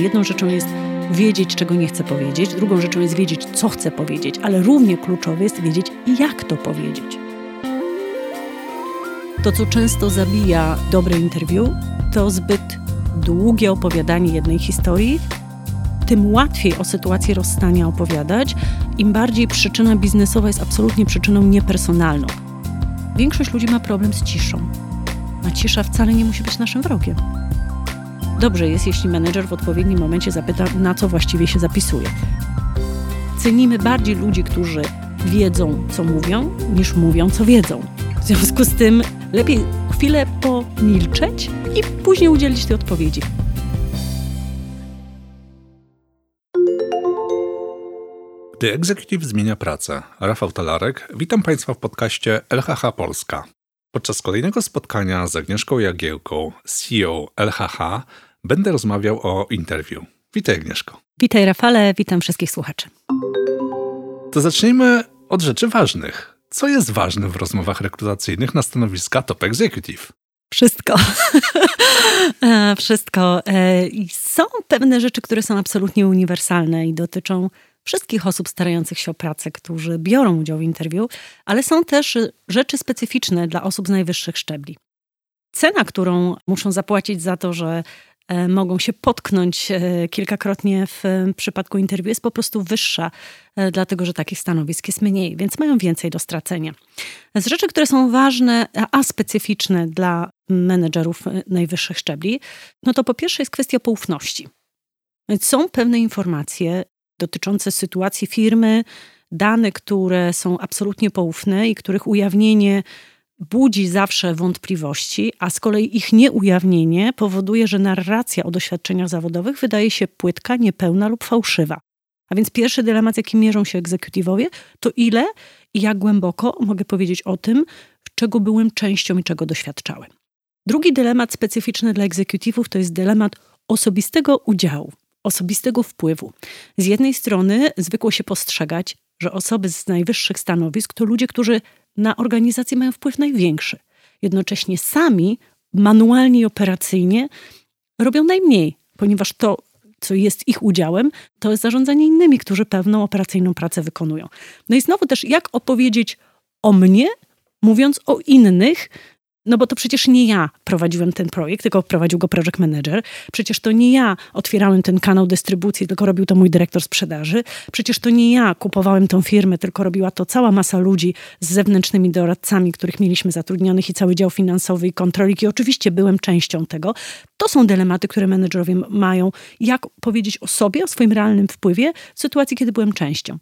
Jedną rzeczą jest wiedzieć, czego nie chcę powiedzieć, drugą rzeczą jest wiedzieć, co chcę powiedzieć, ale równie kluczowe jest wiedzieć, jak to powiedzieć. To, co często zabija dobre interview, to zbyt długie opowiadanie jednej historii, tym łatwiej o sytuacji rozstania opowiadać, im bardziej przyczyna biznesowa jest absolutnie przyczyną niepersonalną. Większość ludzi ma problem z ciszą, a cisza wcale nie musi być naszym wrogiem. Dobrze jest, jeśli menedżer w odpowiednim momencie zapyta, na co właściwie się zapisuje. Cenimy bardziej ludzi, którzy wiedzą, co mówią, niż mówią, co wiedzą. W związku z tym lepiej chwilę pomilczeć i później udzielić tej odpowiedzi. Gdy Executive zmienia pracę, Rafał Talarek, witam Państwa w podcaście LHH Polska. Podczas kolejnego spotkania z Agnieszką Jagiełką, CEO LHH, będę rozmawiał o interwiu. Witaj Agnieszko. Witaj Rafale, witam wszystkich słuchaczy. To zacznijmy od rzeczy ważnych. Co jest ważne w rozmowach rekrutacyjnych na stanowiska top executive? Wszystko. E, wszystko. E, są pewne rzeczy, które są absolutnie uniwersalne i dotyczą wszystkich osób starających się o pracę, którzy biorą udział w interwiu, ale są też rzeczy specyficzne dla osób z najwyższych szczebli. Cena, którą muszą zapłacić za to, że mogą się potknąć e, kilkakrotnie w przypadku interwiu, jest po prostu wyższa, e, dlatego że takich stanowisk jest mniej, więc mają więcej do stracenia. Z rzeczy, które są ważne, a specyficzne dla menedżerów najwyższych szczebli, no to po pierwsze jest kwestia poufności. Są pewne informacje dotyczące sytuacji firmy, dane, które są absolutnie poufne i których ujawnienie budzi zawsze wątpliwości, a z kolei ich nieujawnienie powoduje, że narracja o doświadczeniach zawodowych wydaje się płytka, niepełna lub fałszywa. A więc pierwszy dylemat, jaki mierzą się egzekutywowie, to ile i jak głęboko mogę powiedzieć o tym, czego byłem częścią i czego doświadczałem. Drugi dylemat specyficzny dla egzekutywów to jest dylemat osobistego udziału osobistego wpływu. Z jednej strony zwykło się postrzegać, że osoby z najwyższych stanowisk to ludzie, którzy na organizację mają wpływ największy. Jednocześnie sami manualnie i operacyjnie robią najmniej, ponieważ to, co jest ich udziałem, to jest zarządzanie innymi, którzy pewną operacyjną pracę wykonują. No i znowu też, jak opowiedzieć o mnie, mówiąc o innych, no bo to przecież nie ja prowadziłem ten projekt, tylko prowadził go project manager. Przecież to nie ja otwierałem ten kanał dystrybucji, tylko robił to mój dyrektor sprzedaży. Przecież to nie ja kupowałem tą firmę, tylko robiła to cała masa ludzi z zewnętrznymi doradcami, których mieliśmy zatrudnionych i cały dział finansowy i kontrolik. I oczywiście byłem częścią tego. To są dylematy, które menedżerowie mają. Jak powiedzieć o sobie, o swoim realnym wpływie w sytuacji, kiedy byłem częścią.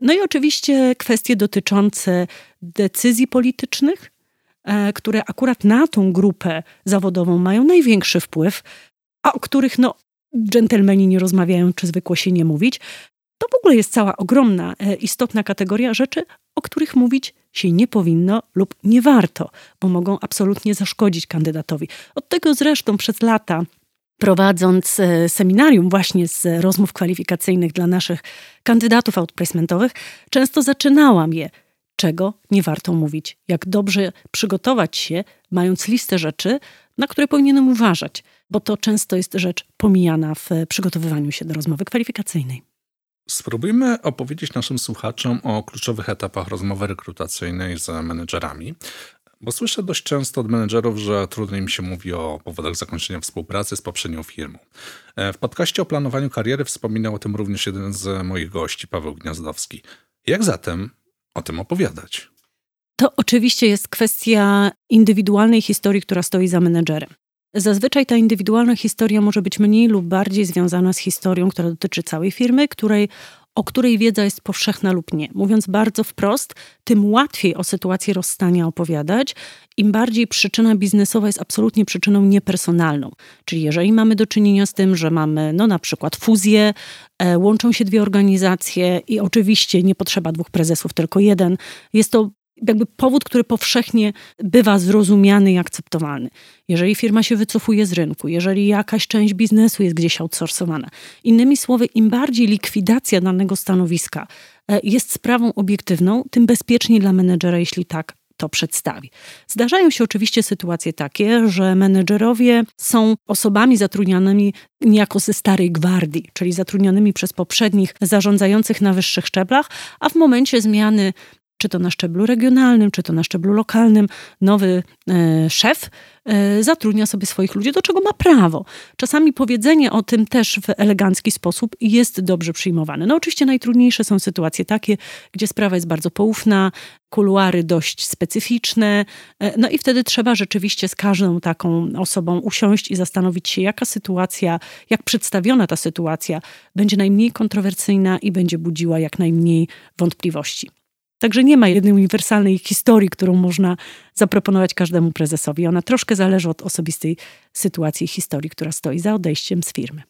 No i oczywiście kwestie dotyczące decyzji politycznych, które akurat na tą grupę zawodową mają największy wpływ, a o których no, dżentelmeni nie rozmawiają, czy zwykło się nie mówić, to w ogóle jest cała ogromna, e, istotna kategoria rzeczy, o których mówić się nie powinno lub nie warto, bo mogą absolutnie zaszkodzić kandydatowi. Od tego zresztą przez lata prowadząc e, seminarium właśnie z rozmów kwalifikacyjnych dla naszych kandydatów outplacementowych, często zaczynałam je czego nie warto mówić, jak dobrze przygotować się, mając listę rzeczy, na które powinienem uważać, bo to często jest rzecz pomijana w przygotowywaniu się do rozmowy kwalifikacyjnej. Spróbujmy opowiedzieć naszym słuchaczom o kluczowych etapach rozmowy rekrutacyjnej z menedżerami. Bo słyszę dość często od menedżerów, że trudno im się mówi o powodach zakończenia współpracy z poprzednią firmą. E, w podcaście o planowaniu kariery wspominał o tym również jeden z moich gości, Paweł Gniazdowski. Jak zatem o tym opowiadać? To oczywiście jest kwestia indywidualnej historii, która stoi za menedżerem. Zazwyczaj ta indywidualna historia może być mniej lub bardziej związana z historią, która dotyczy całej firmy, której, o której wiedza jest powszechna lub nie. Mówiąc bardzo wprost, tym łatwiej o sytuacji rozstania opowiadać, im bardziej przyczyna biznesowa jest absolutnie przyczyną niepersonalną. Czyli jeżeli mamy do czynienia z tym, że mamy no na przykład fuzję, e, łączą się dwie organizacje i oczywiście nie potrzeba dwóch prezesów, tylko jeden, jest to jakby powód, który powszechnie bywa zrozumiany i akceptowalny. Jeżeli firma się wycofuje z rynku, jeżeli jakaś część biznesu jest gdzieś outsourcowana. Innymi słowy, im bardziej likwidacja danego stanowiska e, jest sprawą obiektywną, tym bezpieczniej dla menedżera, jeśli tak to przedstawi. Zdarzają się oczywiście sytuacje takie, że menedżerowie są osobami zatrudnionymi niejako ze starej gwardii, czyli zatrudnionymi przez poprzednich zarządzających na wyższych szczeblach, a w momencie zmiany czy to na szczeblu regionalnym, czy to na szczeblu lokalnym, nowy e, szef e, zatrudnia sobie swoich ludzi, do czego ma prawo. Czasami powiedzenie o tym też w elegancki sposób jest dobrze przyjmowane. No oczywiście najtrudniejsze są sytuacje takie, gdzie sprawa jest bardzo poufna, kuluary dość specyficzne, e, no i wtedy trzeba rzeczywiście z każdą taką osobą usiąść i zastanowić się, jaka sytuacja, jak przedstawiona ta sytuacja będzie najmniej kontrowersyjna i będzie budziła jak najmniej wątpliwości. Także nie ma jednej uniwersalnej historii, którą można zaproponować każdemu prezesowi. Ona troszkę zależy od osobistej sytuacji i historii, która stoi za odejściem z firmy.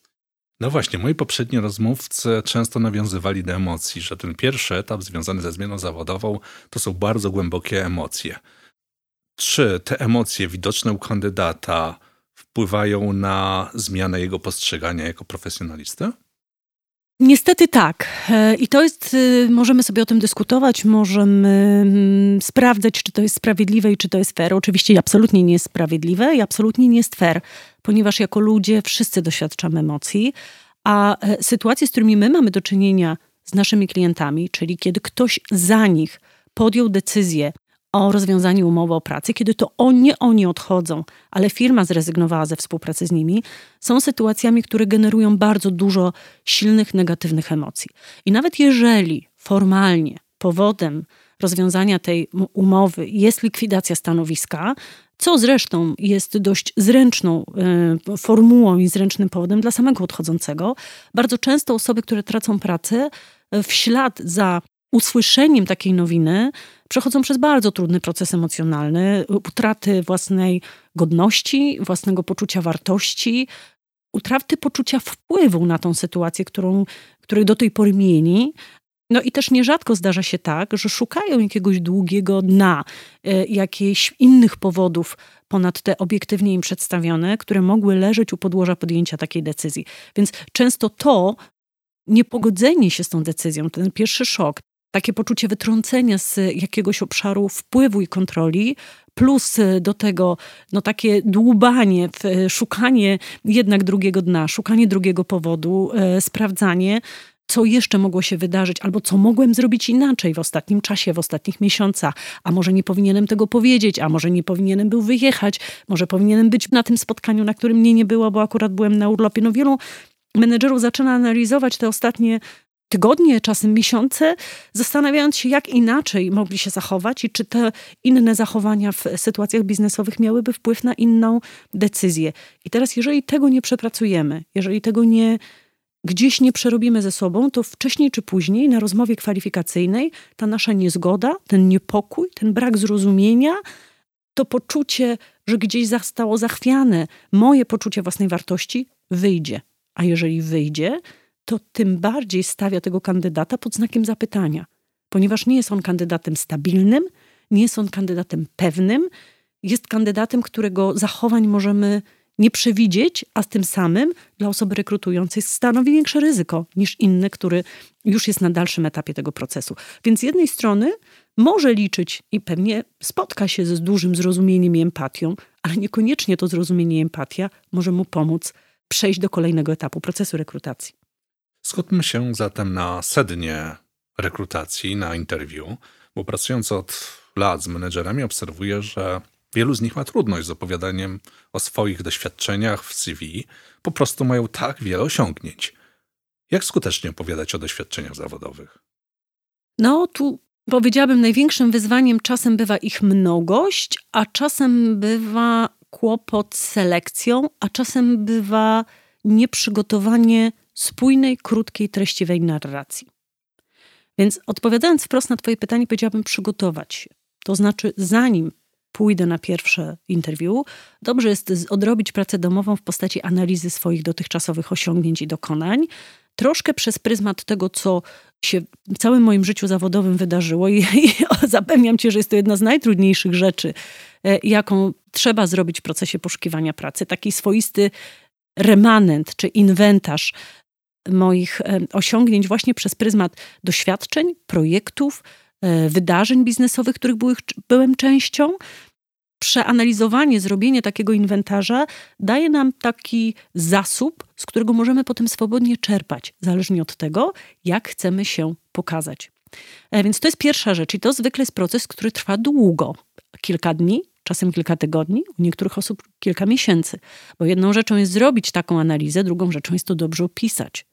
No właśnie, moi poprzedni rozmówcy często nawiązywali do emocji, że ten pierwszy etap związany ze zmianą zawodową to są bardzo głębokie emocje. Czy te emocje widoczne u kandydata wpływają na zmianę jego postrzegania jako profesjonalisty? Niestety tak. E, I to jest, y, możemy sobie o tym dyskutować, możemy mm, sprawdzać, czy to jest sprawiedliwe i czy to jest fair. Oczywiście absolutnie nie jest sprawiedliwe i absolutnie nie jest fair, ponieważ jako ludzie wszyscy doświadczamy emocji, a e, sytuacje, z którymi my mamy do czynienia z naszymi klientami, czyli kiedy ktoś za nich podjął decyzję o rozwiązaniu umowy o pracy, kiedy to oni, nie oni odchodzą, ale firma zrezygnowała ze współpracy z nimi, są sytuacjami, które generują bardzo dużo silnych, negatywnych emocji. I nawet jeżeli formalnie powodem rozwiązania tej umowy jest likwidacja stanowiska, co zresztą jest dość zręczną y, formułą i zręcznym powodem dla samego odchodzącego. Bardzo często osoby, które tracą pracę, e, w ślad za usłyszeniem takiej nowiny przechodzą przez bardzo trudny proces emocjonalny, utraty własnej godności, własnego poczucia wartości, utraty poczucia wpływu na tą sytuację, którą, której do tej pory mieli. No i też nierzadko zdarza się tak, że szukają jakiegoś długiego dna, e, jakichś innych powodów ponad te obiektywnie im przedstawione, które mogły leżeć u podłoża podjęcia takiej decyzji. Więc często to niepogodzenie się z tą decyzją, ten pierwszy szok, takie poczucie wytrącenia z jakiegoś obszaru wpływu i kontroli, plus do tego no, takie dłubanie, szukanie jednak drugiego dna, szukanie drugiego powodu, e, sprawdzanie, co jeszcze mogło się wydarzyć, albo co mogłem zrobić inaczej w ostatnim czasie, w ostatnich miesiącach, a może nie powinienem tego powiedzieć, a może nie powinienem był wyjechać, może powinienem być na tym spotkaniu, na którym mnie nie było, bo akurat byłem na urlopie. No wielu menedżerów zaczyna analizować te ostatnie tygodnie, czasem miesiące, zastanawiając się, jak inaczej mogli się zachować i czy te inne zachowania w sytuacjach biznesowych miałyby wpływ na inną decyzję. I teraz, jeżeli tego nie przepracujemy, jeżeli tego nie gdzieś nie przerobimy ze sobą, to wcześniej czy później na rozmowie kwalifikacyjnej ta nasza niezgoda, ten niepokój, ten brak zrozumienia, to poczucie, że gdzieś zostało zachwiane moje poczucie własnej wartości, wyjdzie. A jeżeli wyjdzie, to tym bardziej stawia tego kandydata pod znakiem zapytania, ponieważ nie jest on kandydatem stabilnym, nie jest on kandydatem pewnym, jest kandydatem, którego zachowań możemy nie przewidzieć, a z tym samym dla osoby rekrutującej stanowi większe ryzyko niż inny, który już jest na dalszym etapie tego procesu. Więc z jednej strony może liczyć i pewnie spotka się ze dużym zrozumieniem i empatią, ale niekoniecznie to zrozumienie i empatia może mu pomóc przejść do kolejnego etapu procesu rekrutacji. Skupmy się zatem na sednie rekrutacji, na interwiu, bo pracując od lat z menedżerami obserwuję, że wielu z nich ma trudność z opowiadaniem o swoich doświadczeniach w CV. Po prostu mają tak wiele osiągnięć. Jak skutecznie opowiadać o doświadczeniach zawodowych? No, tu powiedziałabym, największym wyzwaniem czasem bywa ich mnogość, a czasem bywa kłopot z selekcją, a czasem bywa nieprzygotowanie spójnej, krótkiej, treściwej narracji. Więc odpowiadając wprost na Twoje pytanie, powiedziałabym przygotować się. To znaczy, zanim pójdę na pierwsze interview, dobrze jest odrobić pracę domową w postaci analizy swoich dotychczasowych osiągnięć i dokonań, troszkę przez pryzmat tego, co się w całym moim życiu zawodowym wydarzyło i, i zapewniam cię, że jest to jedna z najtrudniejszych rzeczy, e, jaką trzeba zrobić w procesie poszukiwania pracy. Taki swoisty remanent czy inwentarz moich osiągnięć właśnie przez pryzmat doświadczeń, projektów, e, wydarzeń biznesowych, których byłem częścią. Przeanalizowanie, zrobienie takiego inwentarza daje nam taki zasób, z którego możemy potem swobodnie czerpać, zależnie od tego, jak chcemy się pokazać. E, więc to jest pierwsza rzecz i to zwykle jest proces, który trwa długo kilka dni, czasem kilka tygodni, u niektórych osób kilka miesięcy. Bo jedną rzeczą jest zrobić taką analizę, drugą rzeczą jest to dobrze opisać.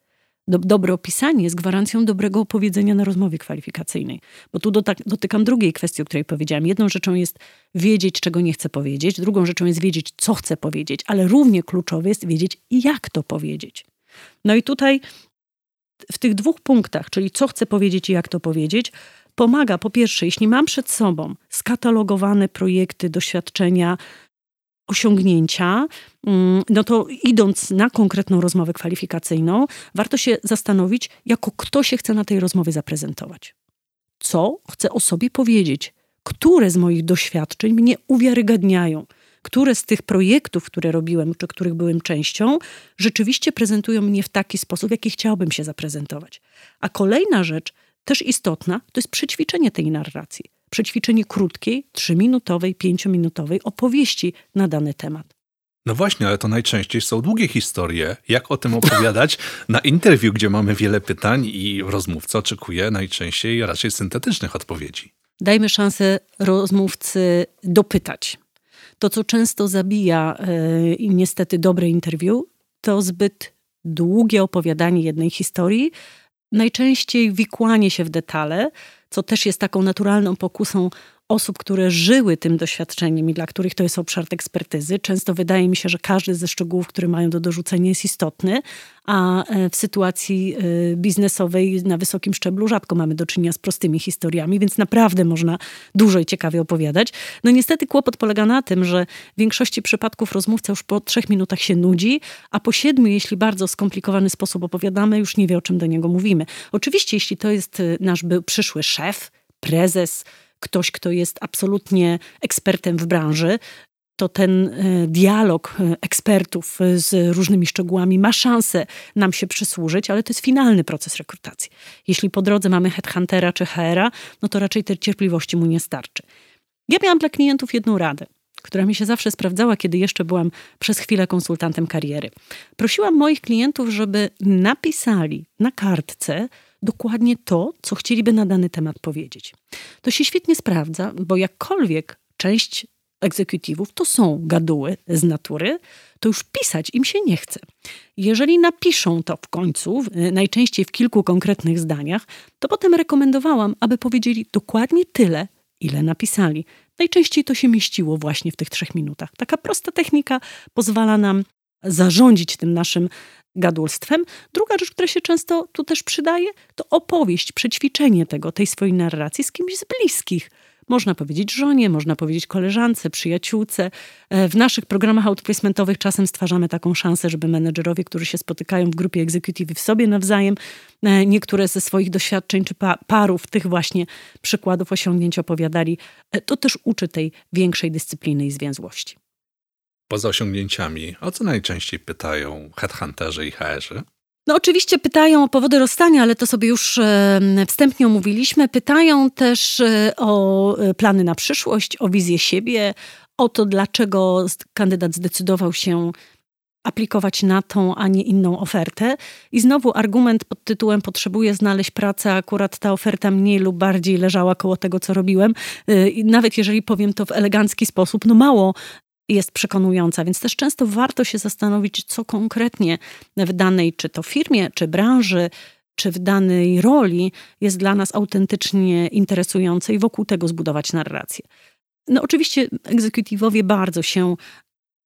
Do, dobre opisanie jest gwarancją dobrego opowiedzenia na rozmowie kwalifikacyjnej. Bo tu dotykam drugiej kwestii, o której powiedziałam. Jedną rzeczą jest wiedzieć, czego nie chcę powiedzieć, drugą rzeczą jest wiedzieć, co chcę powiedzieć, ale równie kluczowe jest wiedzieć, jak to powiedzieć. No i tutaj w tych dwóch punktach, czyli co chcę powiedzieć i jak to powiedzieć, pomaga po pierwsze, jeśli mam przed sobą skatalogowane projekty, doświadczenia, osiągnięcia, mm, no to idąc na konkretną rozmowę kwalifikacyjną, warto się zastanowić, jako kto się chce na tej rozmowie zaprezentować. Co chcę o sobie powiedzieć? Które z moich doświadczeń mnie uwiarygadniają? Które z tych projektów, które robiłem, czy których byłem częścią, rzeczywiście prezentują mnie w taki sposób, w jaki chciałbym się zaprezentować? A kolejna rzecz, też istotna, to jest przećwiczenie tej narracji. Przećwiczenie krótkiej, trzyminutowej, pięciominutowej opowieści na dany temat. No właśnie, ale to najczęściej są długie historie. Jak o tym opowiadać na interwiu, gdzie mamy wiele pytań i rozmówca oczekuje najczęściej raczej syntetycznych odpowiedzi. Dajmy szansę rozmówcy dopytać. To, co często zabija yy, niestety dobre interwiu, to zbyt długie opowiadanie jednej historii, najczęściej wikłanie się w detale, co też jest taką naturalną pokusą osób, które żyły tym doświadczeniem i dla których to jest obszar ekspertyzy. Często wydaje mi się, że każdy ze szczegółów, które mają do dorzucenia, jest istotny, a e, w sytuacji e, biznesowej na wysokim szczeblu rzadko mamy do czynienia z prostymi historiami, więc naprawdę można dużo i ciekawie opowiadać. No niestety kłopot polega na tym, że w większości przypadków rozmówca już po trzech minutach się nudzi, a po siedmiu, jeśli bardzo skomplikowany sposób opowiadamy, już nie wie, o czym do niego mówimy. Oczywiście, jeśli to jest e, nasz przyszły szef, prezes, ktoś, kto jest absolutnie ekspertem w branży, to ten e, dialog e, ekspertów z różnymi szczegółami ma szansę nam się przysłużyć, ale to jest finalny proces rekrutacji. Jeśli po drodze mamy headhuntera czy HR-a, no to raczej tej cierpliwości mu nie starczy. Ja miałam dla klientów jedną radę, która mi się zawsze sprawdzała, kiedy jeszcze byłam przez chwilę konsultantem kariery. Prosiłam moich klientów, żeby napisali na kartce dokładnie to, co chcieliby na dany temat powiedzieć. To się świetnie sprawdza, bo jakkolwiek część egzekutywów to są gaduły z natury, to już pisać im się nie chce. Jeżeli napiszą to w końcu, najczęściej w kilku konkretnych zdaniach, to potem rekomendowałam, aby powiedzieli dokładnie tyle, ile napisali. Najczęściej to się mieściło właśnie w tych trzech minutach. Taka prosta technika pozwala nam zarządzić tym naszym gadulstwem. Druga rzecz, która się często tu też przydaje, to opowieść, przećwiczenie tego, tej swojej narracji z kimś z bliskich. Można powiedzieć żonie, można powiedzieć koleżance, przyjaciółce. E, w naszych programach outplacementowych czasem stwarzamy taką szansę, żeby menedżerowie, którzy się spotykają w grupie executive w sobie nawzajem, e, niektóre ze swoich doświadczeń czy parów tych właśnie przykładów osiągnięć opowiadali. E, to też uczy tej większej dyscypliny i zwięzłości poza osiągnięciami, o co najczęściej pytają headhunterzy i HR-y? No oczywiście pytają o powody rozstania, ale to sobie już wstępnie omówiliśmy. Pytają też e, o e, plany na przyszłość, o wizję siebie, o to, dlaczego kandydat zdecydował się aplikować na tą, a nie inną ofertę. I znowu argument pod tytułem potrzebuję znaleźć pracę, akurat ta oferta mniej lub bardziej leżała koło tego, co robiłem. E, I nawet jeżeli powiem to w elegancki sposób, no mało jest przekonująca, więc też często warto się zastanowić, co konkretnie w danej, czy to firmie, czy branży, czy w danej roli jest dla nas autentycznie interesujące i wokół tego zbudować narrację. No oczywiście egzekutywowie bardzo się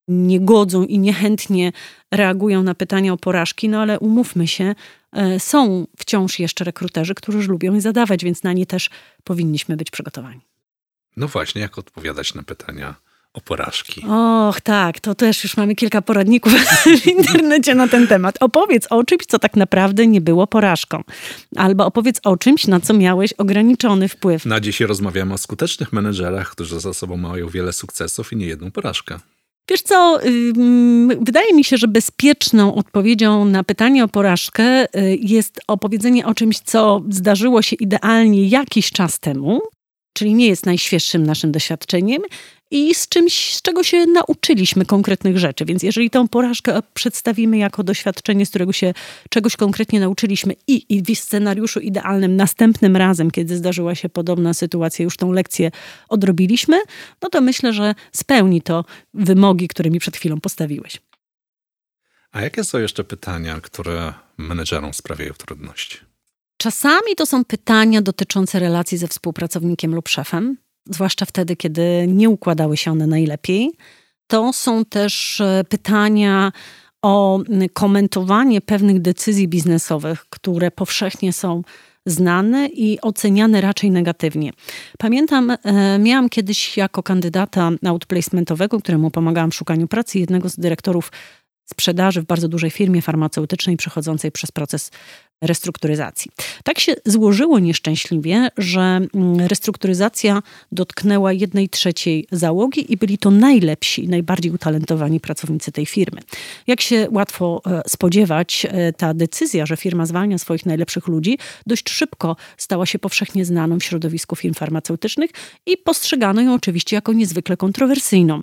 nie godzą i niechętnie reagują na pytania o porażki, no ale umówmy się, e, są wciąż jeszcze rekruterzy, którzy lubią je zadawać, więc na nie też powinniśmy być przygotowani. No właśnie, jak odpowiadać na pytania o porażki. Och, tak, to też już mamy kilka poradników w internecie na ten temat. Opowiedz o czymś, co tak naprawdę nie było porażką. Albo opowiedz o czymś, na co miałeś ograniczony wpływ. Na dzisiaj rozmawiamy o skutecznych menedżerach, którzy za sobą mają wiele sukcesów i nie jedną porażkę. Wiesz co, wydaje mi się, że bezpieczną odpowiedzią na pytanie o porażkę y, jest opowiedzenie o czymś, co zdarzyło się idealnie jakiś czas temu, czyli nie jest najświeższym naszym doświadczeniem i z czymś, z czego się nauczyliśmy konkretnych rzeczy. Więc jeżeli tą porażkę przedstawimy jako doświadczenie, z którego się czegoś konkretnie nauczyliśmy i, i w scenariuszu idealnym następnym razem, kiedy zdarzyła się podobna sytuacja, już tą lekcję odrobiliśmy, no to myślę, że spełni to wymogi, które mi przed chwilą postawiłeś. A jakie są jeszcze pytania, które menedżerom sprawiają trudności? Czasami to są pytania dotyczące relacji ze współpracownikiem lub szefem, zwłaszcza wtedy, kiedy nie układały się one najlepiej. To są też e, pytania o komentowanie pewnych decyzji biznesowych, które powszechnie są znane i oceniane raczej negatywnie. Pamiętam, e, miałam kiedyś jako kandydata outplacementowego, któremu pomagałam w szukaniu pracy, jednego z dyrektorów sprzedaży w bardzo dużej firmie farmaceutycznej przechodzącej przez proces restrukturyzacji. Tak się złożyło nieszczęśliwie, że mm, restrukturyzacja dotknęła jednej trzeciej załogi i byli to najlepsi, najbardziej utalentowani pracownicy tej firmy. Jak się łatwo e, spodziewać, e, ta decyzja, że firma zwalnia swoich najlepszych ludzi, dość szybko stała się powszechnie znaną w środowisku firm farmaceutycznych i postrzegano ją oczywiście jako niezwykle kontrowersyjną.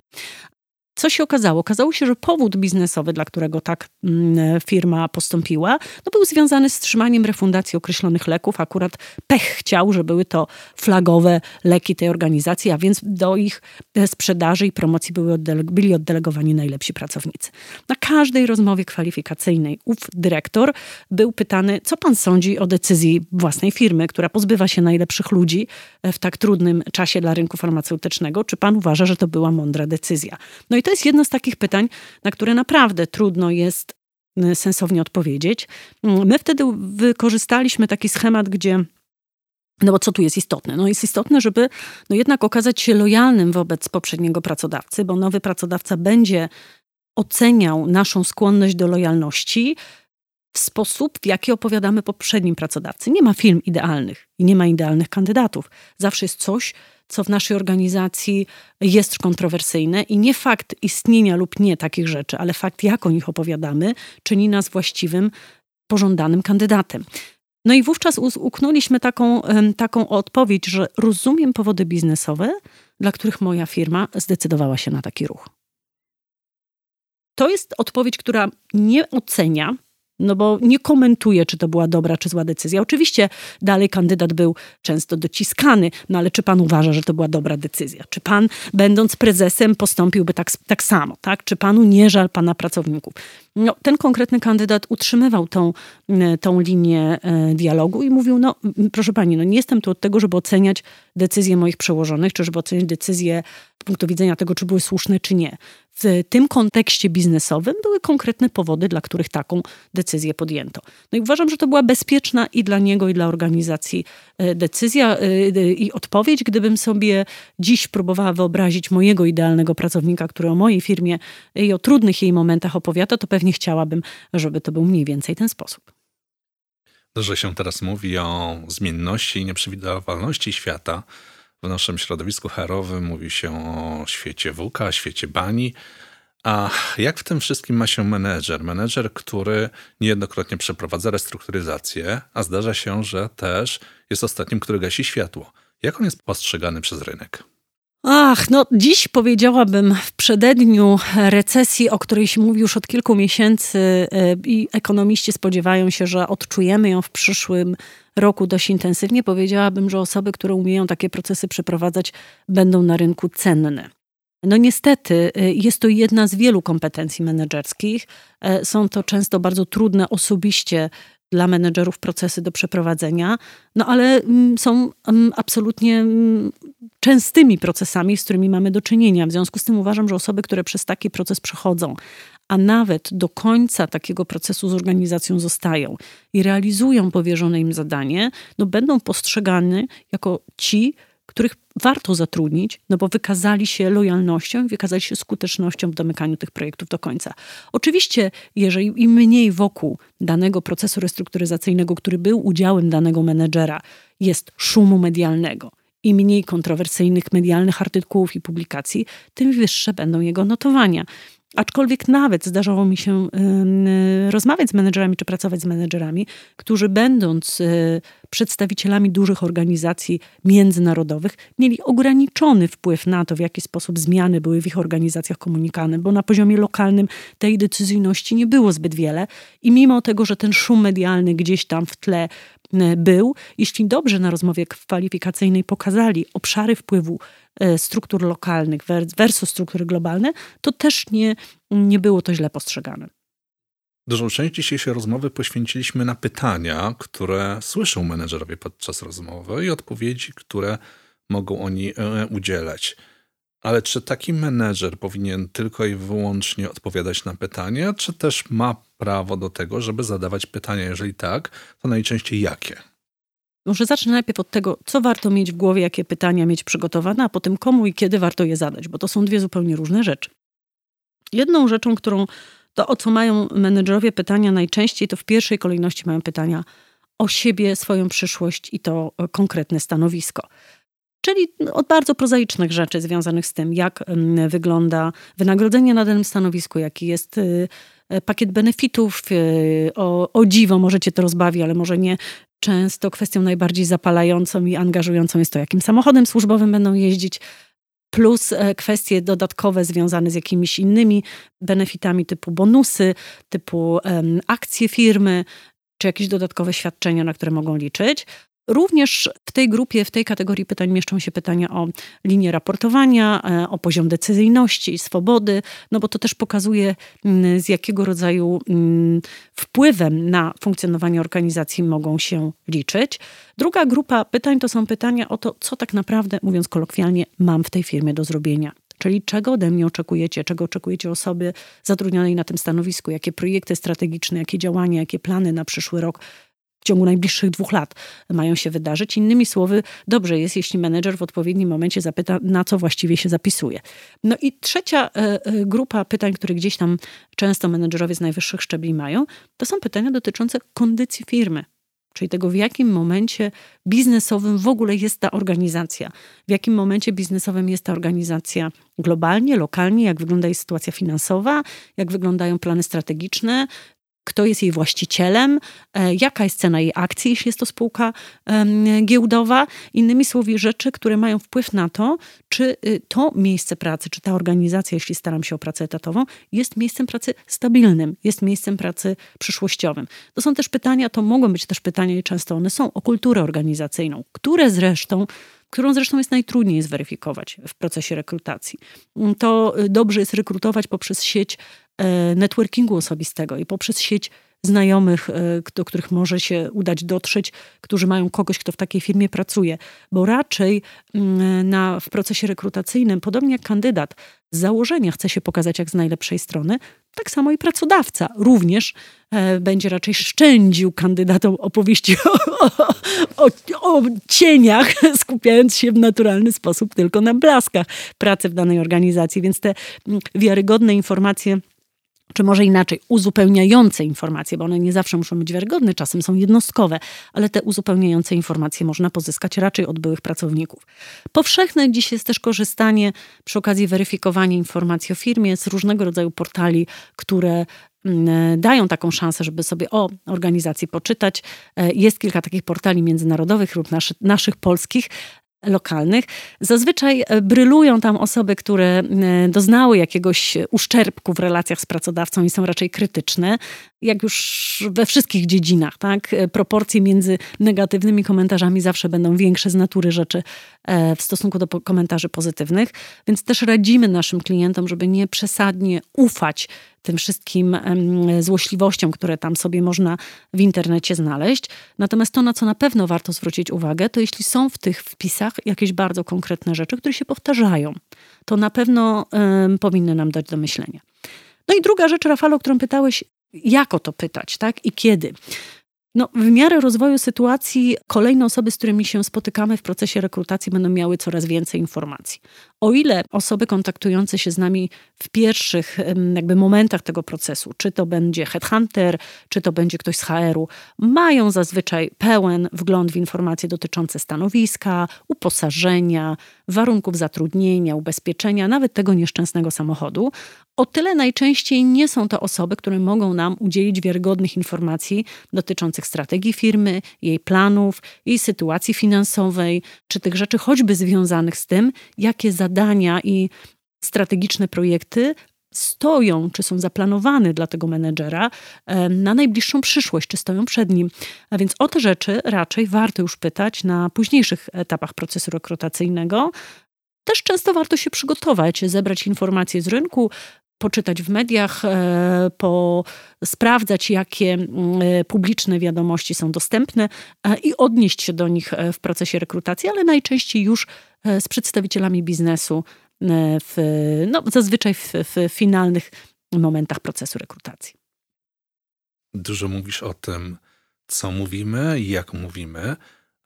Co się okazało? Okazało się, że powód biznesowy, dla którego tak mm, firma postąpiła, no był związany z trzymaniem refundacji określonych leków. Akurat pech chciał, że były to flagowe leki tej organizacji, a więc do ich e, sprzedaży i promocji były byli oddelegowani najlepsi pracownicy. Na każdej rozmowie kwalifikacyjnej ów dyrektor był pytany, co pan sądzi o decyzji własnej firmy, która pozbywa się najlepszych ludzi e, w tak trudnym czasie dla rynku farmaceutycznego. Czy pan uważa, że to była mądra decyzja? No i to jest jedno z takich pytań, na które naprawdę trudno jest y, sensownie odpowiedzieć. Mm, my wtedy wykorzystaliśmy taki schemat, gdzie no bo co tu jest istotne? No jest istotne, żeby no jednak okazać się lojalnym wobec poprzedniego pracodawcy, bo nowy pracodawca będzie oceniał naszą skłonność do lojalności w sposób, w jaki opowiadamy poprzednim pracodawcy. Nie ma film idealnych i nie ma idealnych kandydatów. Zawsze jest coś, co w naszej organizacji jest kontrowersyjne i nie fakt istnienia lub nie takich rzeczy, ale fakt, jak o nich opowiadamy, czyni nas właściwym, pożądanym kandydatem. No i wówczas uknęliśmy taką, taką odpowiedź, że rozumiem powody biznesowe, dla których moja firma zdecydowała się na taki ruch. To jest odpowiedź, która nie ocenia no bo nie komentuje, czy to była dobra, czy zła decyzja. Oczywiście dalej kandydat był często dociskany, no ale czy pan uważa, że to była dobra decyzja? Czy pan, będąc prezesem, postąpiłby tak, tak samo? Tak? Czy panu nie żal pana pracowników? No, ten konkretny kandydat utrzymywał tą, tą linię e, dialogu i mówił, no proszę pani, no nie jestem tu od tego, żeby oceniać decyzje moich przełożonych, czy żeby oceniać decyzje punktu widzenia tego, czy były słuszne, czy nie w tym kontekście biznesowym były konkretne powody, dla których taką decyzję podjęto. No i uważam, że to była bezpieczna i dla niego, i dla organizacji e, decyzja e, i odpowiedź. Gdybym sobie dziś próbowała wyobrazić mojego idealnego pracownika, który o mojej firmie i o trudnych jej momentach opowiada, to pewnie chciałabym, żeby to był mniej więcej ten sposób. Że się teraz mówi o zmienności i nieprzewidywalności świata, w naszym środowisku HR-owym mówi się o świecie WUKA, świecie bani. A jak w tym wszystkim ma się menedżer? Menedżer, który niejednokrotnie przeprowadza restrukturyzację, a zdarza się, że też jest ostatnim, który gasi światło. Jak on jest postrzegany przez rynek? Ach, no dziś powiedziałabym w przededniu recesji, o której się mówi już od kilku miesięcy e, i ekonomiści spodziewają się, że odczujemy ją w przyszłym roku dość intensywnie, powiedziałabym, że osoby, które umieją takie procesy przeprowadzać, będą na rynku cenne. No niestety e, jest to jedna z wielu kompetencji menedżerskich. E, są to często bardzo trudne osobiście dla menedżerów procesy do przeprowadzenia, no ale mm, są mm, absolutnie mm, częstymi procesami, z którymi mamy do czynienia. W związku z tym uważam, że osoby, które przez taki proces przechodzą, a nawet do końca takiego procesu z organizacją zostają i realizują powierzone im zadanie, no będą postrzegane jako ci, których warto zatrudnić, no bo wykazali się lojalnością, wykazali się skutecznością w domykaniu tych projektów do końca. Oczywiście, jeżeli im mniej wokół danego procesu restrukturyzacyjnego, który był udziałem danego menedżera, jest szumu medialnego im mniej kontrowersyjnych medialnych artykułów i publikacji, tym wyższe będą jego notowania. Aczkolwiek nawet zdarzało mi się rozmawiać z menedżerami czy pracować z menedżerami, którzy będąc y, przedstawicielami dużych organizacji międzynarodowych, mieli ograniczony wpływ na to, w jaki sposób zmiany były w ich organizacjach komunikowane, bo na poziomie lokalnym tej decyzyjności nie było zbyt wiele i mimo tego, że ten szum medialny gdzieś tam w tle był, jeśli dobrze na rozmowie kwalifikacyjnej pokazali obszary wpływu E, struktur lokalnych versus struktury globalne, to też nie, nie było to źle postrzegane. Dużą część dzisiejszej rozmowy poświęciliśmy na pytania, które słyszą menedżerowie podczas rozmowy i odpowiedzi, które mogą oni e, udzielać. Ale czy taki menedżer powinien tylko i wyłącznie odpowiadać na pytania, czy też ma prawo do tego, żeby zadawać pytania? Jeżeli tak, to najczęściej jakie? Może zacznę najpierw od tego, co warto mieć w głowie, jakie pytania mieć przygotowane, a potem komu i kiedy warto je zadać, bo to są dwie zupełnie różne rzeczy. Jedną rzeczą, którą to o co mają menedżerowie pytania najczęściej, to w pierwszej kolejności mają pytania o siebie, swoją przyszłość i to konkretne stanowisko. Czyli od bardzo prozaicznych rzeczy związanych z tym, jak wygląda wynagrodzenie na danym stanowisku, jaki jest y, pakiet benefitów. Y, o, o dziwo, może cię to rozbawi, ale może nie. Często kwestią najbardziej zapalającą i angażującą jest to, jakim samochodem służbowym będą jeździć, plus e, kwestie dodatkowe związane z jakimiś innymi benefitami typu bonusy, typu um, akcje firmy, czy jakieś dodatkowe świadczenia, na które mogą liczyć. Również w tej grupie, w tej kategorii pytań mieszczą się pytania o linię raportowania, e, o poziom decyzyjności i swobody, no bo to też pokazuje, mm, z jakiego rodzaju mm, wpływem na funkcjonowanie organizacji mogą się liczyć. Druga grupa pytań to są pytania o to, co tak naprawdę, mówiąc kolokwialnie, mam w tej firmie do zrobienia. Czyli czego ode mnie oczekujecie, czego oczekujecie osoby zatrudnionej na tym stanowisku, jakie projekty strategiczne, jakie działania, jakie plany na przyszły rok w ciągu najbliższych dwóch lat mają się wydarzyć. Innymi słowy, dobrze jest, jeśli menedżer w odpowiednim momencie zapyta, na co właściwie się zapisuje. No i trzecia e, e, grupa pytań, które gdzieś tam często menedżerowie z najwyższych szczebli mają, to są pytania dotyczące kondycji firmy. Czyli tego, w jakim momencie biznesowym w ogóle jest ta organizacja, w jakim momencie biznesowym jest ta organizacja globalnie, lokalnie, jak wygląda jej sytuacja finansowa, jak wyglądają plany strategiczne, kto jest jej właścicielem, e, jaka jest cena jej akcji, jeśli jest to spółka giełdowa. Innymi słowy, rzeczy, które mają wpływ na to, czy y, to miejsce pracy, czy ta organizacja, jeśli staram się o pracę etatową, jest miejscem pracy stabilnym, jest miejscem pracy przyszłościowym. To są też pytania, to mogą być też pytania i często one są o kulturę organizacyjną, które zresztą którą zresztą jest najtrudniej zweryfikować w procesie rekrutacji. To y, dobrze jest rekrutować poprzez sieć networkingu osobistego i poprzez sieć znajomych, e, do których może się udać dotrzeć, którzy mają kogoś, kto w takiej firmie pracuje. Bo raczej mm, na, w procesie rekrutacyjnym, podobnie jak kandydat, z założenia chce się pokazać jak z najlepszej strony, tak samo i pracodawca również e, będzie raczej szczędził kandydatom opowieści o, o, o, o, cieniach, skupiając się w naturalny sposób tylko na blaskach pracy w danej organizacji. Więc te mm, wiarygodne informacje czy może inaczej, uzupełniające informacje, bo one nie zawsze muszą być wiarygodne, czasem są jednostkowe, ale te uzupełniające informacje można pozyskać raczej od byłych pracowników. Powszechne dziś jest też korzystanie przy okazji weryfikowania informacji o firmie z różnego rodzaju portali, które mm, dają taką szansę, żeby sobie o organizacji poczytać. E, jest kilka takich portali międzynarodowych lub naszy, naszych polskich, lokalnych. Zazwyczaj e, brylują tam osoby, które e, doznały jakiegoś uszczerbku w relacjach z pracodawcą i są raczej krytyczne, jak już we wszystkich dziedzinach. Tak? E, proporcje między negatywnymi komentarzami zawsze będą większe z natury rzeczy w stosunku do komentarzy pozytywnych, więc też radzimy naszym klientom, żeby nie przesadnie ufać tym wszystkim złośliwościom, które tam sobie można w internecie znaleźć. Natomiast to, na co na pewno warto zwrócić uwagę, to jeśli są w tych wpisach jakieś bardzo konkretne rzeczy, które się powtarzają, to na pewno um, powinny nam dać do myślenia. No i druga rzecz, Rafał, o którą pytałeś, jak o to pytać, tak? I kiedy? No, w miarę rozwoju sytuacji kolejne osoby, z którymi się spotykamy w procesie rekrutacji, będą miały coraz więcej informacji O ile osoby kontaktujące się z nami w pierwszych jakby momentach tego procesu, czy to będzie headhunter, czy to będzie ktoś z HR-u, mają zazwyczaj pełen wgląd w informacje dotyczące stanowiska, uposażenia, warunków zatrudnienia, ubezpieczenia, nawet tego nieszczęsnego samochodu, o tyle najczęściej nie są to osoby, które mogą nam udzielić wiarygodnych informacji dotyczących strategii firmy, jej planów, jej sytuacji finansowej, czy tych rzeczy choćby związanych z tym, jakie zadania i strategiczne projekty stoją, czy są zaplanowane dla tego menedżera na najbliższą przyszłość, czy stoją przed nim. A więc o te rzeczy raczej warto już pytać na późniejszych etapach procesu rekrutacyjnego. Też często warto się przygotować, zebrać informacje z rynku, poczytać w mediach, e, po sprawdzać, jakie mm, e, publiczne wiadomości są dostępne e, i odnieść się do nich w procesie rekrutacji, ale najczęściej już z przedstawicielami biznesu, w, no, zazwyczaj w, w finalnych momentach procesu rekrutacji. Dużo mówisz o tym, co mówimy i jak mówimy,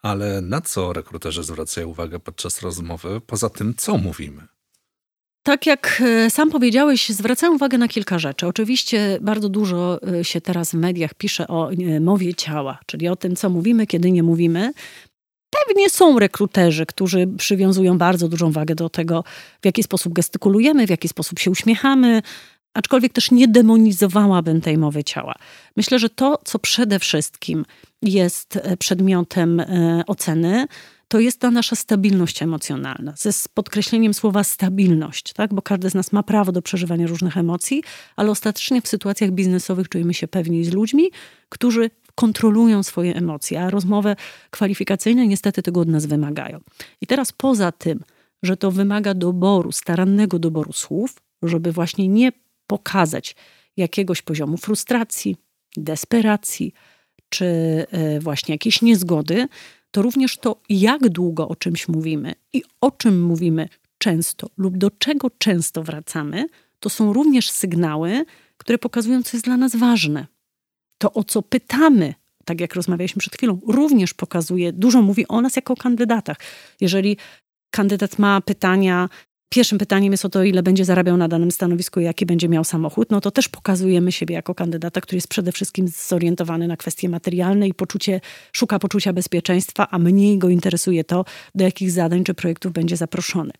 ale na co rekruterzy zwracają uwagę podczas rozmowy, poza tym, co mówimy? Tak jak e, sam powiedziałeś, zwracam uwagę na kilka rzeczy. Oczywiście bardzo dużo e, się teraz w mediach pisze o e, mowie ciała, czyli o tym, co mówimy, kiedy nie mówimy. Pewnie są rekruterzy, którzy przywiązują bardzo dużą wagę do tego, w jaki sposób gestykulujemy, w jaki sposób się uśmiechamy, aczkolwiek też nie demonizowałabym tej mowy ciała. Myślę, że to, co przede wszystkim jest przedmiotem oceny, to jest ta nasza stabilność emocjonalna, ze podkreśleniem słowa stabilność, tak? bo każdy z nas ma prawo do przeżywania różnych emocji, ale ostatecznie w sytuacjach biznesowych czujemy się pewniej z ludźmi, którzy kontrolują swoje emocje, a rozmowy kwalifikacyjne niestety tego od nas wymagają. I teraz poza tym, że to wymaga doboru, starannego doboru słów, żeby właśnie nie pokazać jakiegoś poziomu frustracji, desperacji, czy e, właśnie jakiejś niezgody, to również to, jak długo o czymś mówimy i o czym mówimy często lub do czego często wracamy, to są również sygnały, które pokazują, co jest dla nas ważne. To, o co pytamy, tak jak rozmawialiśmy przed chwilą, również pokazuje, dużo mówi o nas jako kandydatach. Jeżeli kandydat ma pytania Pierwszym pytaniem jest o to, ile będzie zarabiał na danym stanowisku i jaki będzie miał samochód. No to też pokazujemy siebie jako kandydata, który jest przede wszystkim zorientowany na kwestie materialne i poczucie, szuka poczucia bezpieczeństwa, a mniej go interesuje to, do jakich zadań czy projektów będzie zaproszony.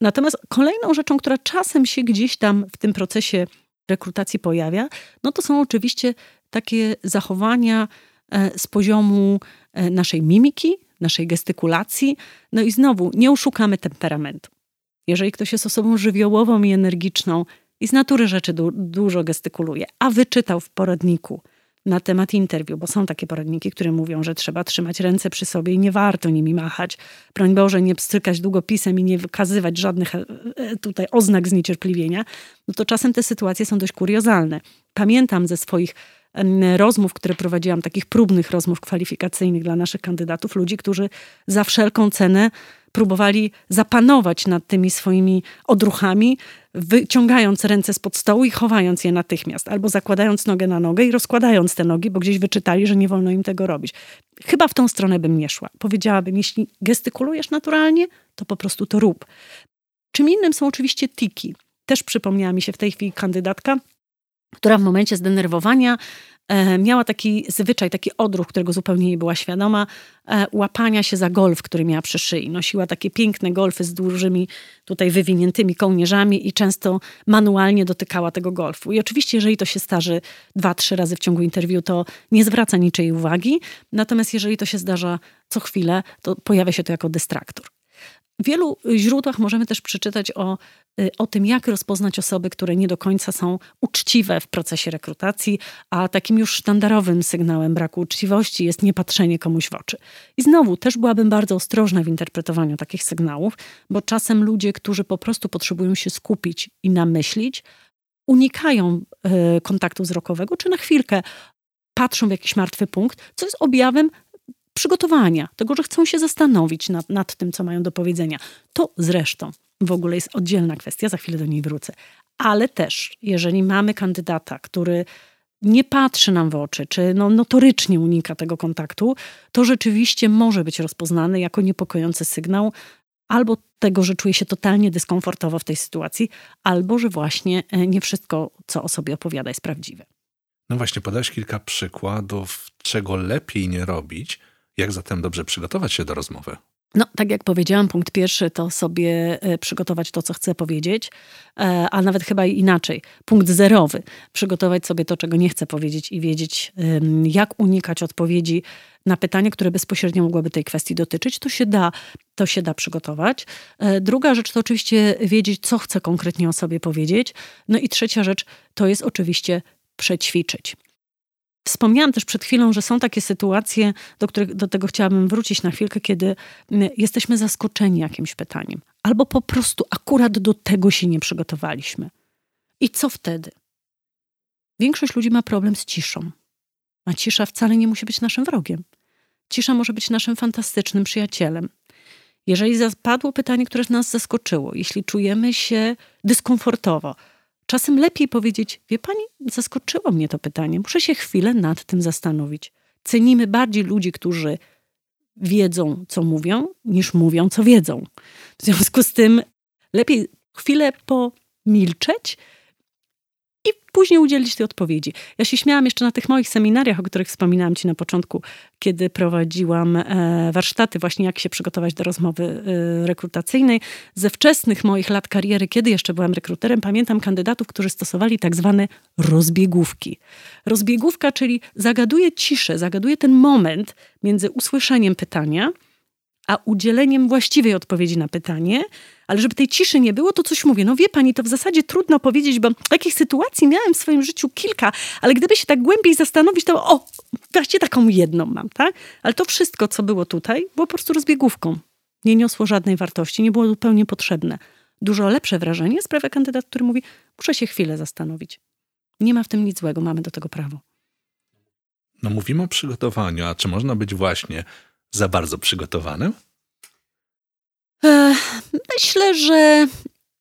Natomiast kolejną rzeczą, która czasem się gdzieś tam w tym procesie rekrutacji pojawia, no to są oczywiście takie zachowania e, z poziomu e, naszej mimiki, naszej gestykulacji. No i znowu, nie oszukamy temperamentu. Jeżeli ktoś jest osobą żywiołową i energiczną i z natury rzeczy du dużo gestykuluje, a wyczytał w poradniku na temat interwiu, bo są takie poradniki, które mówią, że trzeba trzymać ręce przy sobie i nie warto nimi machać. Broń Boże, nie pstrykać długopisem i nie wykazywać żadnych e, e, tutaj oznak zniecierpliwienia, no to czasem te sytuacje są dość kuriozalne. Pamiętam ze swoich rozmów, które prowadziłam, takich próbnych rozmów kwalifikacyjnych dla naszych kandydatów, ludzi, którzy za wszelką cenę próbowali zapanować nad tymi swoimi odruchami, wyciągając ręce spod stołu i chowając je natychmiast, albo zakładając nogę na nogę i rozkładając te nogi, bo gdzieś wyczytali, że nie wolno im tego robić. Chyba w tą stronę bym nie szła. Powiedziałabym, jeśli gestykulujesz naturalnie, to po prostu to rób. Czym innym są oczywiście tiki. Też przypomniała mi się w tej chwili kandydatka, która w momencie zdenerwowania E, miała taki zwyczaj, taki odruch, którego zupełnie nie była świadoma, e, łapania się za golf, który miała przy szyi. Nosiła takie piękne golfy z dużymi tutaj wywiniętymi kołnierzami i często manualnie dotykała tego golfu. I oczywiście, jeżeli to się starzy dwa, trzy razy w ciągu interwiu, to nie zwraca niczej uwagi. Natomiast jeżeli to się zdarza co chwilę, to pojawia się to jako dystraktor. W wielu źródłach możemy też przeczytać o, y, o tym, jak rozpoznać osoby, które nie do końca są uczciwe w procesie rekrutacji, a takim już sztandarowym sygnałem braku uczciwości jest niepatrzenie komuś w oczy. I znowu też byłabym bardzo ostrożna w interpretowaniu takich sygnałów, bo czasem ludzie, którzy po prostu potrzebują się skupić i namyślić, unikają y, kontaktu wzrokowego, czy na chwilkę patrzą w jakiś martwy punkt, co jest objawem przygotowania, tego, że chcą się zastanowić nad, nad tym, co mają do powiedzenia. To zresztą w ogóle jest oddzielna kwestia, za chwilę do niej wrócę. Ale też, jeżeli mamy kandydata, który nie patrzy nam w oczy, czy no, notorycznie unika tego kontaktu, to rzeczywiście może być rozpoznany jako niepokojący sygnał albo tego, że czuje się totalnie dyskomfortowo w tej sytuacji, albo że właśnie e, nie wszystko, co o sobie opowiada, jest prawdziwe. No właśnie, podałeś kilka przykładów, czego lepiej nie robić. Jak zatem dobrze przygotować się do rozmowy? No, tak jak powiedziałam, punkt pierwszy to sobie e, przygotować to, co chcę powiedzieć, e, a nawet chyba inaczej. Punkt zerowy, przygotować sobie to, czego nie chcę powiedzieć i wiedzieć, jak unikać odpowiedzi na pytania, które bezpośrednio mogłyby tej kwestii dotyczyć. To się da, to się da przygotować. E, druga rzecz to oczywiście wiedzieć, co chcę konkretnie o sobie powiedzieć. No i trzecia rzecz to jest oczywiście przećwiczyć. Wspomniałam też przed chwilą, że są takie sytuacje, do, których, do tego chciałabym wrócić na chwilkę, kiedy jesteśmy zaskoczeni jakimś pytaniem, albo po prostu akurat do tego się nie przygotowaliśmy. I co wtedy? Większość ludzi ma problem z ciszą. A cisza wcale nie musi być naszym wrogiem. Cisza może być naszym fantastycznym przyjacielem. Jeżeli zapadło pytanie, które nas zaskoczyło, jeśli czujemy się dyskomfortowo, Czasem lepiej powiedzieć, wie pani, zaskoczyło mnie to pytanie, muszę się chwilę nad tym zastanowić. Cenimy bardziej ludzi, którzy wiedzą, co mówią, niż mówią, co wiedzą. W związku z tym lepiej chwilę pomilczeć i później udzielić tej odpowiedzi. Ja się śmiałam jeszcze na tych moich seminariach, o których wspominałam Ci na początku, kiedy prowadziłam e, warsztaty, właśnie jak się przygotować do rozmowy e, rekrutacyjnej. Ze wczesnych moich lat kariery, kiedy jeszcze byłam rekruterem, pamiętam kandydatów, którzy stosowali tak zwane rozbiegówki. Rozbiegówka, czyli zagaduje ciszę, zagaduje ten moment między usłyszeniem pytania, a udzieleniem właściwej odpowiedzi na pytanie, ale żeby tej ciszy nie było, to coś mówię. No wie pani, to w zasadzie trudno powiedzieć, bo takich sytuacji miałem w swoim życiu kilka, ale gdyby się tak głębiej zastanowić, to o, właśnie taką jedną mam, tak? Ale to wszystko, co było tutaj, było po prostu rozbiegówką. Nie niosło żadnej wartości, nie było zupełnie potrzebne. Dużo lepsze wrażenie sprawia kandydat, który mówi, muszę się chwilę zastanowić. Nie ma w tym nic złego, mamy do tego prawo. No mówimy o przygotowaniu, a czy można być właśnie za bardzo przygotowanym? Myślę, że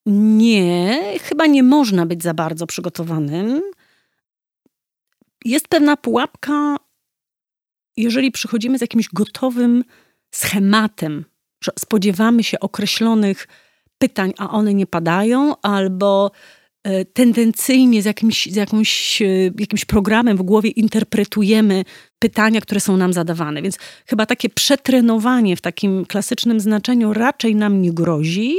nie. Chyba nie można być za bardzo przygotowanym. Jest pewna pułapka, jeżeli przychodzimy z jakimś gotowym schematem, że spodziewamy się określonych pytań, a one nie padają, albo E, tendencyjnie z, jakimś, z jakąś, e, jakimś programem w głowie interpretujemy pytania, które są nam zadawane. Więc chyba takie przetrenowanie w takim klasycznym znaczeniu raczej nam nie grozi.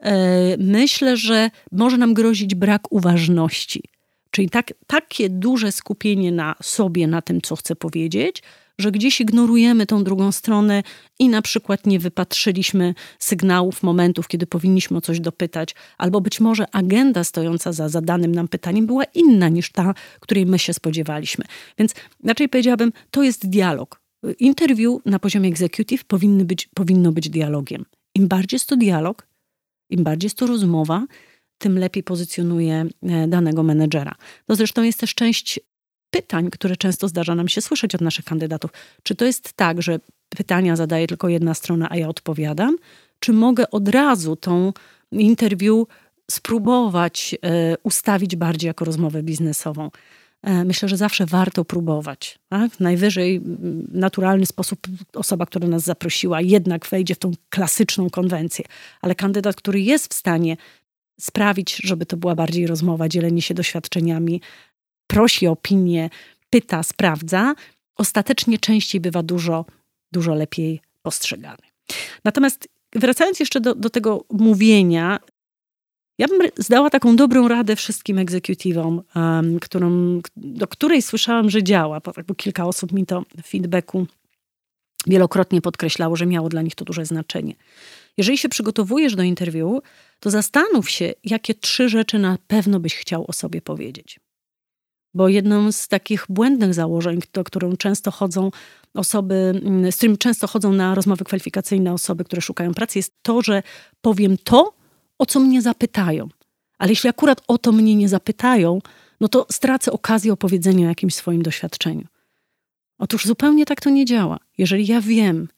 E, myślę, że może nam grozić brak uważności. Czyli tak, takie duże skupienie na sobie, na tym, co chcę powiedzieć, że gdzieś ignorujemy tą drugą stronę i na przykład nie wypatrzyliśmy sygnałów, momentów, kiedy powinniśmy o coś dopytać, albo być może agenda stojąca za zadanym nam pytaniem była inna niż ta, której my się spodziewaliśmy. Więc raczej powiedziałabym, to jest dialog. Interview na poziomie executive powinny być, powinno być dialogiem. Im bardziej jest to dialog, im bardziej jest to rozmowa, tym lepiej pozycjonuje e, danego menedżera. To zresztą jest też część pytań, które często zdarza nam się słyszeć od naszych kandydatów. Czy to jest tak, że pytania zadaje tylko jedna strona, a ja odpowiadam? Czy mogę od razu tą interwiu spróbować e, ustawić bardziej jako rozmowę biznesową? E, myślę, że zawsze warto próbować. Tak? Najwyżej naturalny sposób osoba, która nas zaprosiła, jednak wejdzie w tą klasyczną konwencję, ale kandydat, który jest w stanie sprawić, żeby to była bardziej rozmowa, dzielenie się doświadczeniami, prosi o opinię, pyta, sprawdza, ostatecznie częściej bywa dużo, dużo lepiej postrzegany. Natomiast wracając jeszcze do, do tego mówienia, ja bym zdała taką dobrą radę wszystkim egzekutywom, um, do której słyszałam, że działa, bo kilka osób mi to w feedbacku wielokrotnie podkreślało, że miało dla nich to duże znaczenie. Jeżeli się przygotowujesz do interwiu, to zastanów się, jakie trzy rzeczy na pewno byś chciał o sobie powiedzieć. Bo jedną z takich błędnych założeń, do którą często chodzą osoby, mm, z którym często chodzą na rozmowy kwalifikacyjne osoby, które szukają pracy, jest to, że powiem to, o co mnie zapytają. Ale jeśli akurat o to mnie nie zapytają, no to stracę okazję opowiedzenia o jakimś swoim doświadczeniu. Otóż zupełnie tak to nie działa. Jeżeli ja wiem,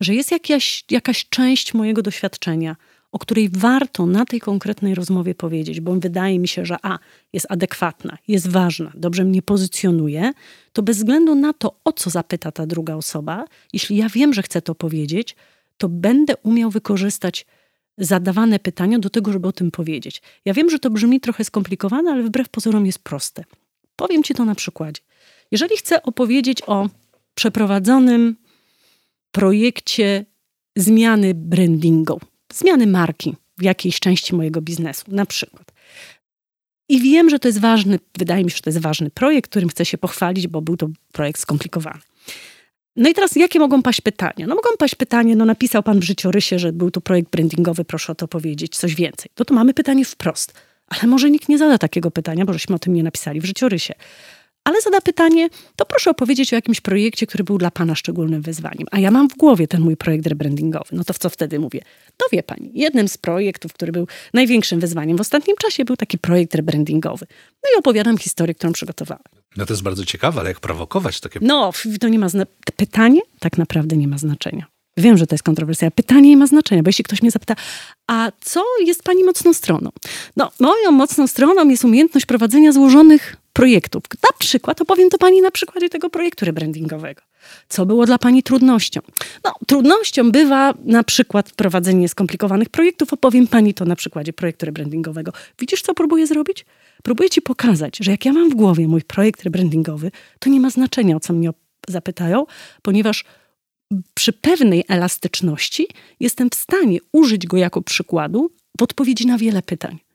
że jest jakaś, jakaś część mojego doświadczenia, o której warto na tej konkretnej rozmowie powiedzieć, bo wydaje mi się, że a, jest adekwatna, jest ważna, dobrze mnie pozycjonuje, to bez względu na to, o co zapyta ta druga osoba, jeśli ja wiem, że chcę to powiedzieć, to będę umiał wykorzystać zadawane pytania do tego, żeby o tym powiedzieć. Ja wiem, że to brzmi trochę skomplikowane, ale wbrew pozorom jest proste. Powiem Ci to na przykładzie. Jeżeli chcę opowiedzieć o przeprowadzonym projekcie zmiany brandingu, zmiany marki w jakiejś części mojego biznesu, na przykład. I wiem, że to jest ważny, wydaje mi się, że to jest ważny projekt, którym chcę się pochwalić, bo był to projekt skomplikowany. No i teraz jakie mogą paść pytania? No mogą paść pytanie, no napisał pan w życiorysie, że był to projekt brandingowy, proszę o to powiedzieć, coś więcej. No to mamy pytanie wprost. Ale może nikt nie zada takiego pytania, bo żeśmy o tym nie napisali w życiorysie ale zada pytanie, to proszę opowiedzieć o jakimś projekcie, który był dla Pana szczególnym wyzwaniem. A ja mam w głowie ten mój projekt rebrandingowy. No to w co wtedy mówię? To wie Pani, jednym z projektów, który był największym wyzwaniem w ostatnim czasie był taki projekt rebrandingowy. No i opowiadam historię, którą przygotowałem. No to jest bardzo ciekawe, ale jak prowokować takie... No, to nie ma... Zna... Pytanie tak naprawdę nie ma znaczenia. Wiem, że to jest kontrowersja. Pytanie nie ma znaczenia, bo jeśli ktoś mnie zapyta, a co jest pani mocną stroną? No, moją mocną stroną jest umiejętność prowadzenia złożonych projektów. Na przykład opowiem to pani na przykładzie tego projektu rebrandingowego. Co było dla pani trudnością? No, trudnością bywa na przykład prowadzenie skomplikowanych projektów. Opowiem pani to na przykładzie projektu rebrandingowego. Widzisz, co próbuję zrobić? Próbuję ci pokazać, że jak ja mam w głowie mój projekt rebrandingowy, to nie ma znaczenia, o co mnie zapytają, ponieważ przy pewnej elastyczności jestem w stanie użyć go jako przykładu w odpowiedzi na wiele pytań.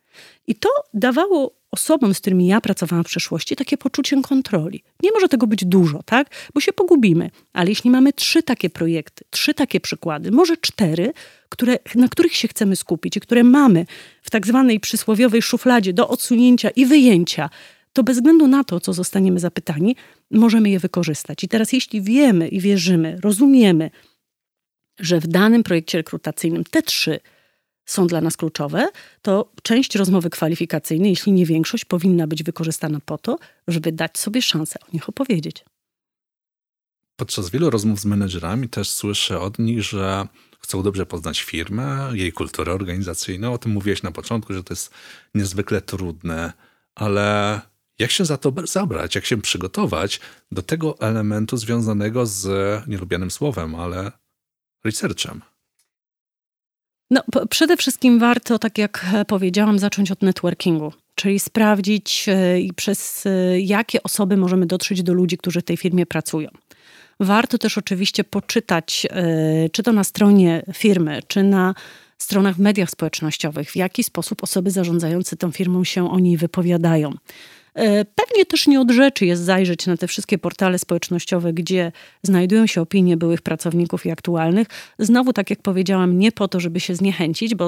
I to dawało osobom, z którymi ja pracowałam w przeszłości, takie poczucie kontroli. Nie może tego być dużo, tak? Bo się pogubimy. Ale jeśli mamy trzy takie projekty, trzy takie przykłady, może cztery, które, na których się chcemy skupić i które mamy w tak zwanej przysłowiowej szufladzie do odsunięcia i wyjęcia, to bez względu na to, co zostaniemy zapytani, możemy je wykorzystać. I teraz, jeśli wiemy i wierzymy, rozumiemy, że w danym projekcie rekrutacyjnym te trzy są dla nas kluczowe, to część rozmowy kwalifikacyjnej, jeśli nie większość, powinna być wykorzystana po to, żeby dać sobie szansę o nich opowiedzieć. Podczas wielu rozmów z menedżerami też słyszę od nich, że chcą dobrze poznać firmę, jej kulturę organizacyjną. O tym mówiłeś na początku, że to jest niezwykle trudne, ale jak się za to zabrać, jak się przygotować do tego elementu związanego z nielubianym słowem, ale researchem? No, przede wszystkim warto, tak jak powiedziałam, zacząć od networkingu, czyli sprawdzić e, przez e, jakie osoby możemy dotrzeć do ludzi, którzy w tej firmie pracują. Warto też oczywiście poczytać, e, czy to na stronie firmy, czy na stronach w mediach społecznościowych, w jaki sposób osoby zarządzające tą firmą się o niej wypowiadają. E, pewnie też nie od rzeczy jest zajrzeć na te wszystkie portale społecznościowe, gdzie znajdują się opinie byłych pracowników i aktualnych. Znowu, tak jak powiedziałam, nie po to, żeby się zniechęcić, bo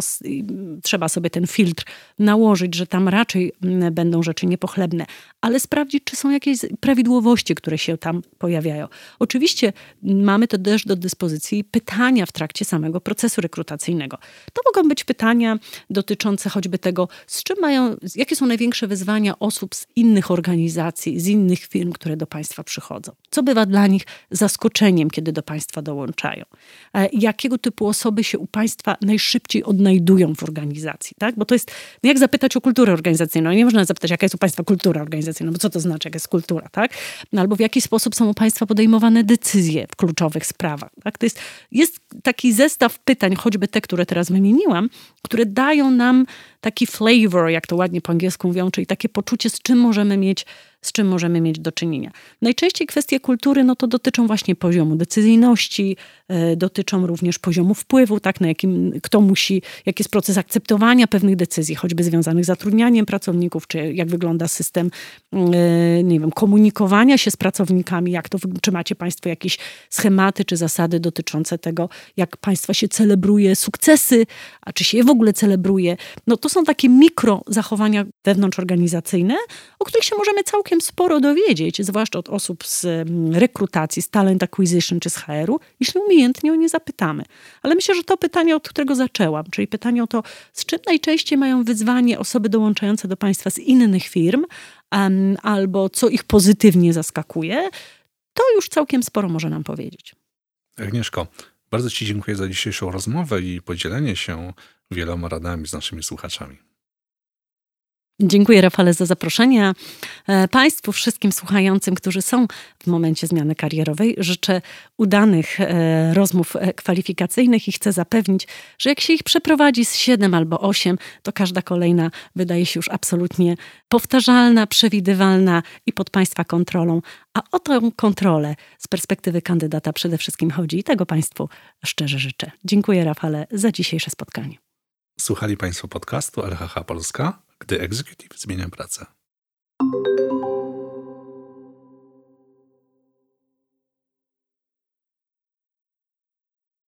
trzeba sobie ten filtr nałożyć, że tam raczej będą rzeczy niepochlebne, ale sprawdzić, czy są jakieś prawidłowości, które się tam pojawiają. Oczywiście mamy to też do dyspozycji pytania w trakcie samego procesu rekrutacyjnego. To mogą być pytania dotyczące choćby tego, z czym mają, jakie są największe wyzwania osób z innych organizacji, z innych firm, które do państwa przychodzą. Co bywa dla nich zaskoczeniem, kiedy do państwa dołączają? E, jakiego typu osoby się u państwa najszybciej odnajdują w organizacji? Tak? Bo to jest, no jak zapytać o kulturę organizacyjną? Nie można zapytać, jaka jest u państwa kultura organizacyjna, bo co to znaczy, jaka jest kultura? Tak? No, albo w jaki sposób są u państwa podejmowane decyzje w kluczowych sprawach? Tak? To jest, jest taki zestaw pytań, choćby te, które teraz wymieniłam, które dają nam taki flavor, jak to ładnie po angielsku mówią, czyli takie poczucie, z czym możemy mieć z czym możemy mieć do czynienia. Najczęściej kwestie kultury no to dotyczą właśnie poziomu decyzyjności, e, dotyczą również poziomu wpływu, tak, na jakim kto musi, jaki jest proces akceptowania pewnych decyzji, choćby związanych z zatrudnianiem pracowników, czy jak wygląda system, e, nie wiem, komunikowania się z pracownikami, jak to, czy macie Państwo jakieś schematy czy zasady dotyczące tego, jak Państwa się celebruje sukcesy, a czy się je w ogóle celebruje. No to są takie mikro zachowania wewnątrzorganizacyjne, o których się możemy całkiem całkiem sporo dowiedzieć, zwłaszcza od osób z mm, rekrutacji, z talent acquisition czy z HR-u, jeśli umiejętnie o nie zapytamy. Ale myślę, że to pytanie, od którego zaczęłam, czyli pytanie o to, z czym najczęściej mają wyzwanie osoby dołączające do państwa z innych firm, um, albo co ich pozytywnie zaskakuje, to już całkiem sporo może nam powiedzieć. Agnieszko, bardzo Ci dziękuję za dzisiejszą rozmowę i podzielenie się wieloma radami z naszymi słuchaczami. Dziękuję Rafale za zaproszenie. E, państwu, wszystkim słuchającym, którzy są w momencie zmiany karierowej, życzę udanych e, rozmów e, kwalifikacyjnych i chcę zapewnić, że jak się ich przeprowadzi z 7 albo 8, to każda kolejna wydaje się już absolutnie powtarzalna, przewidywalna i pod Państwa kontrolą. A o tę kontrolę z perspektywy kandydata przede wszystkim chodzi i tego Państwu szczerze życzę. Dziękuję Rafale za dzisiejsze spotkanie. Słuchali Państwo podcastu LHH Polska, gdy executive zmienia pracę.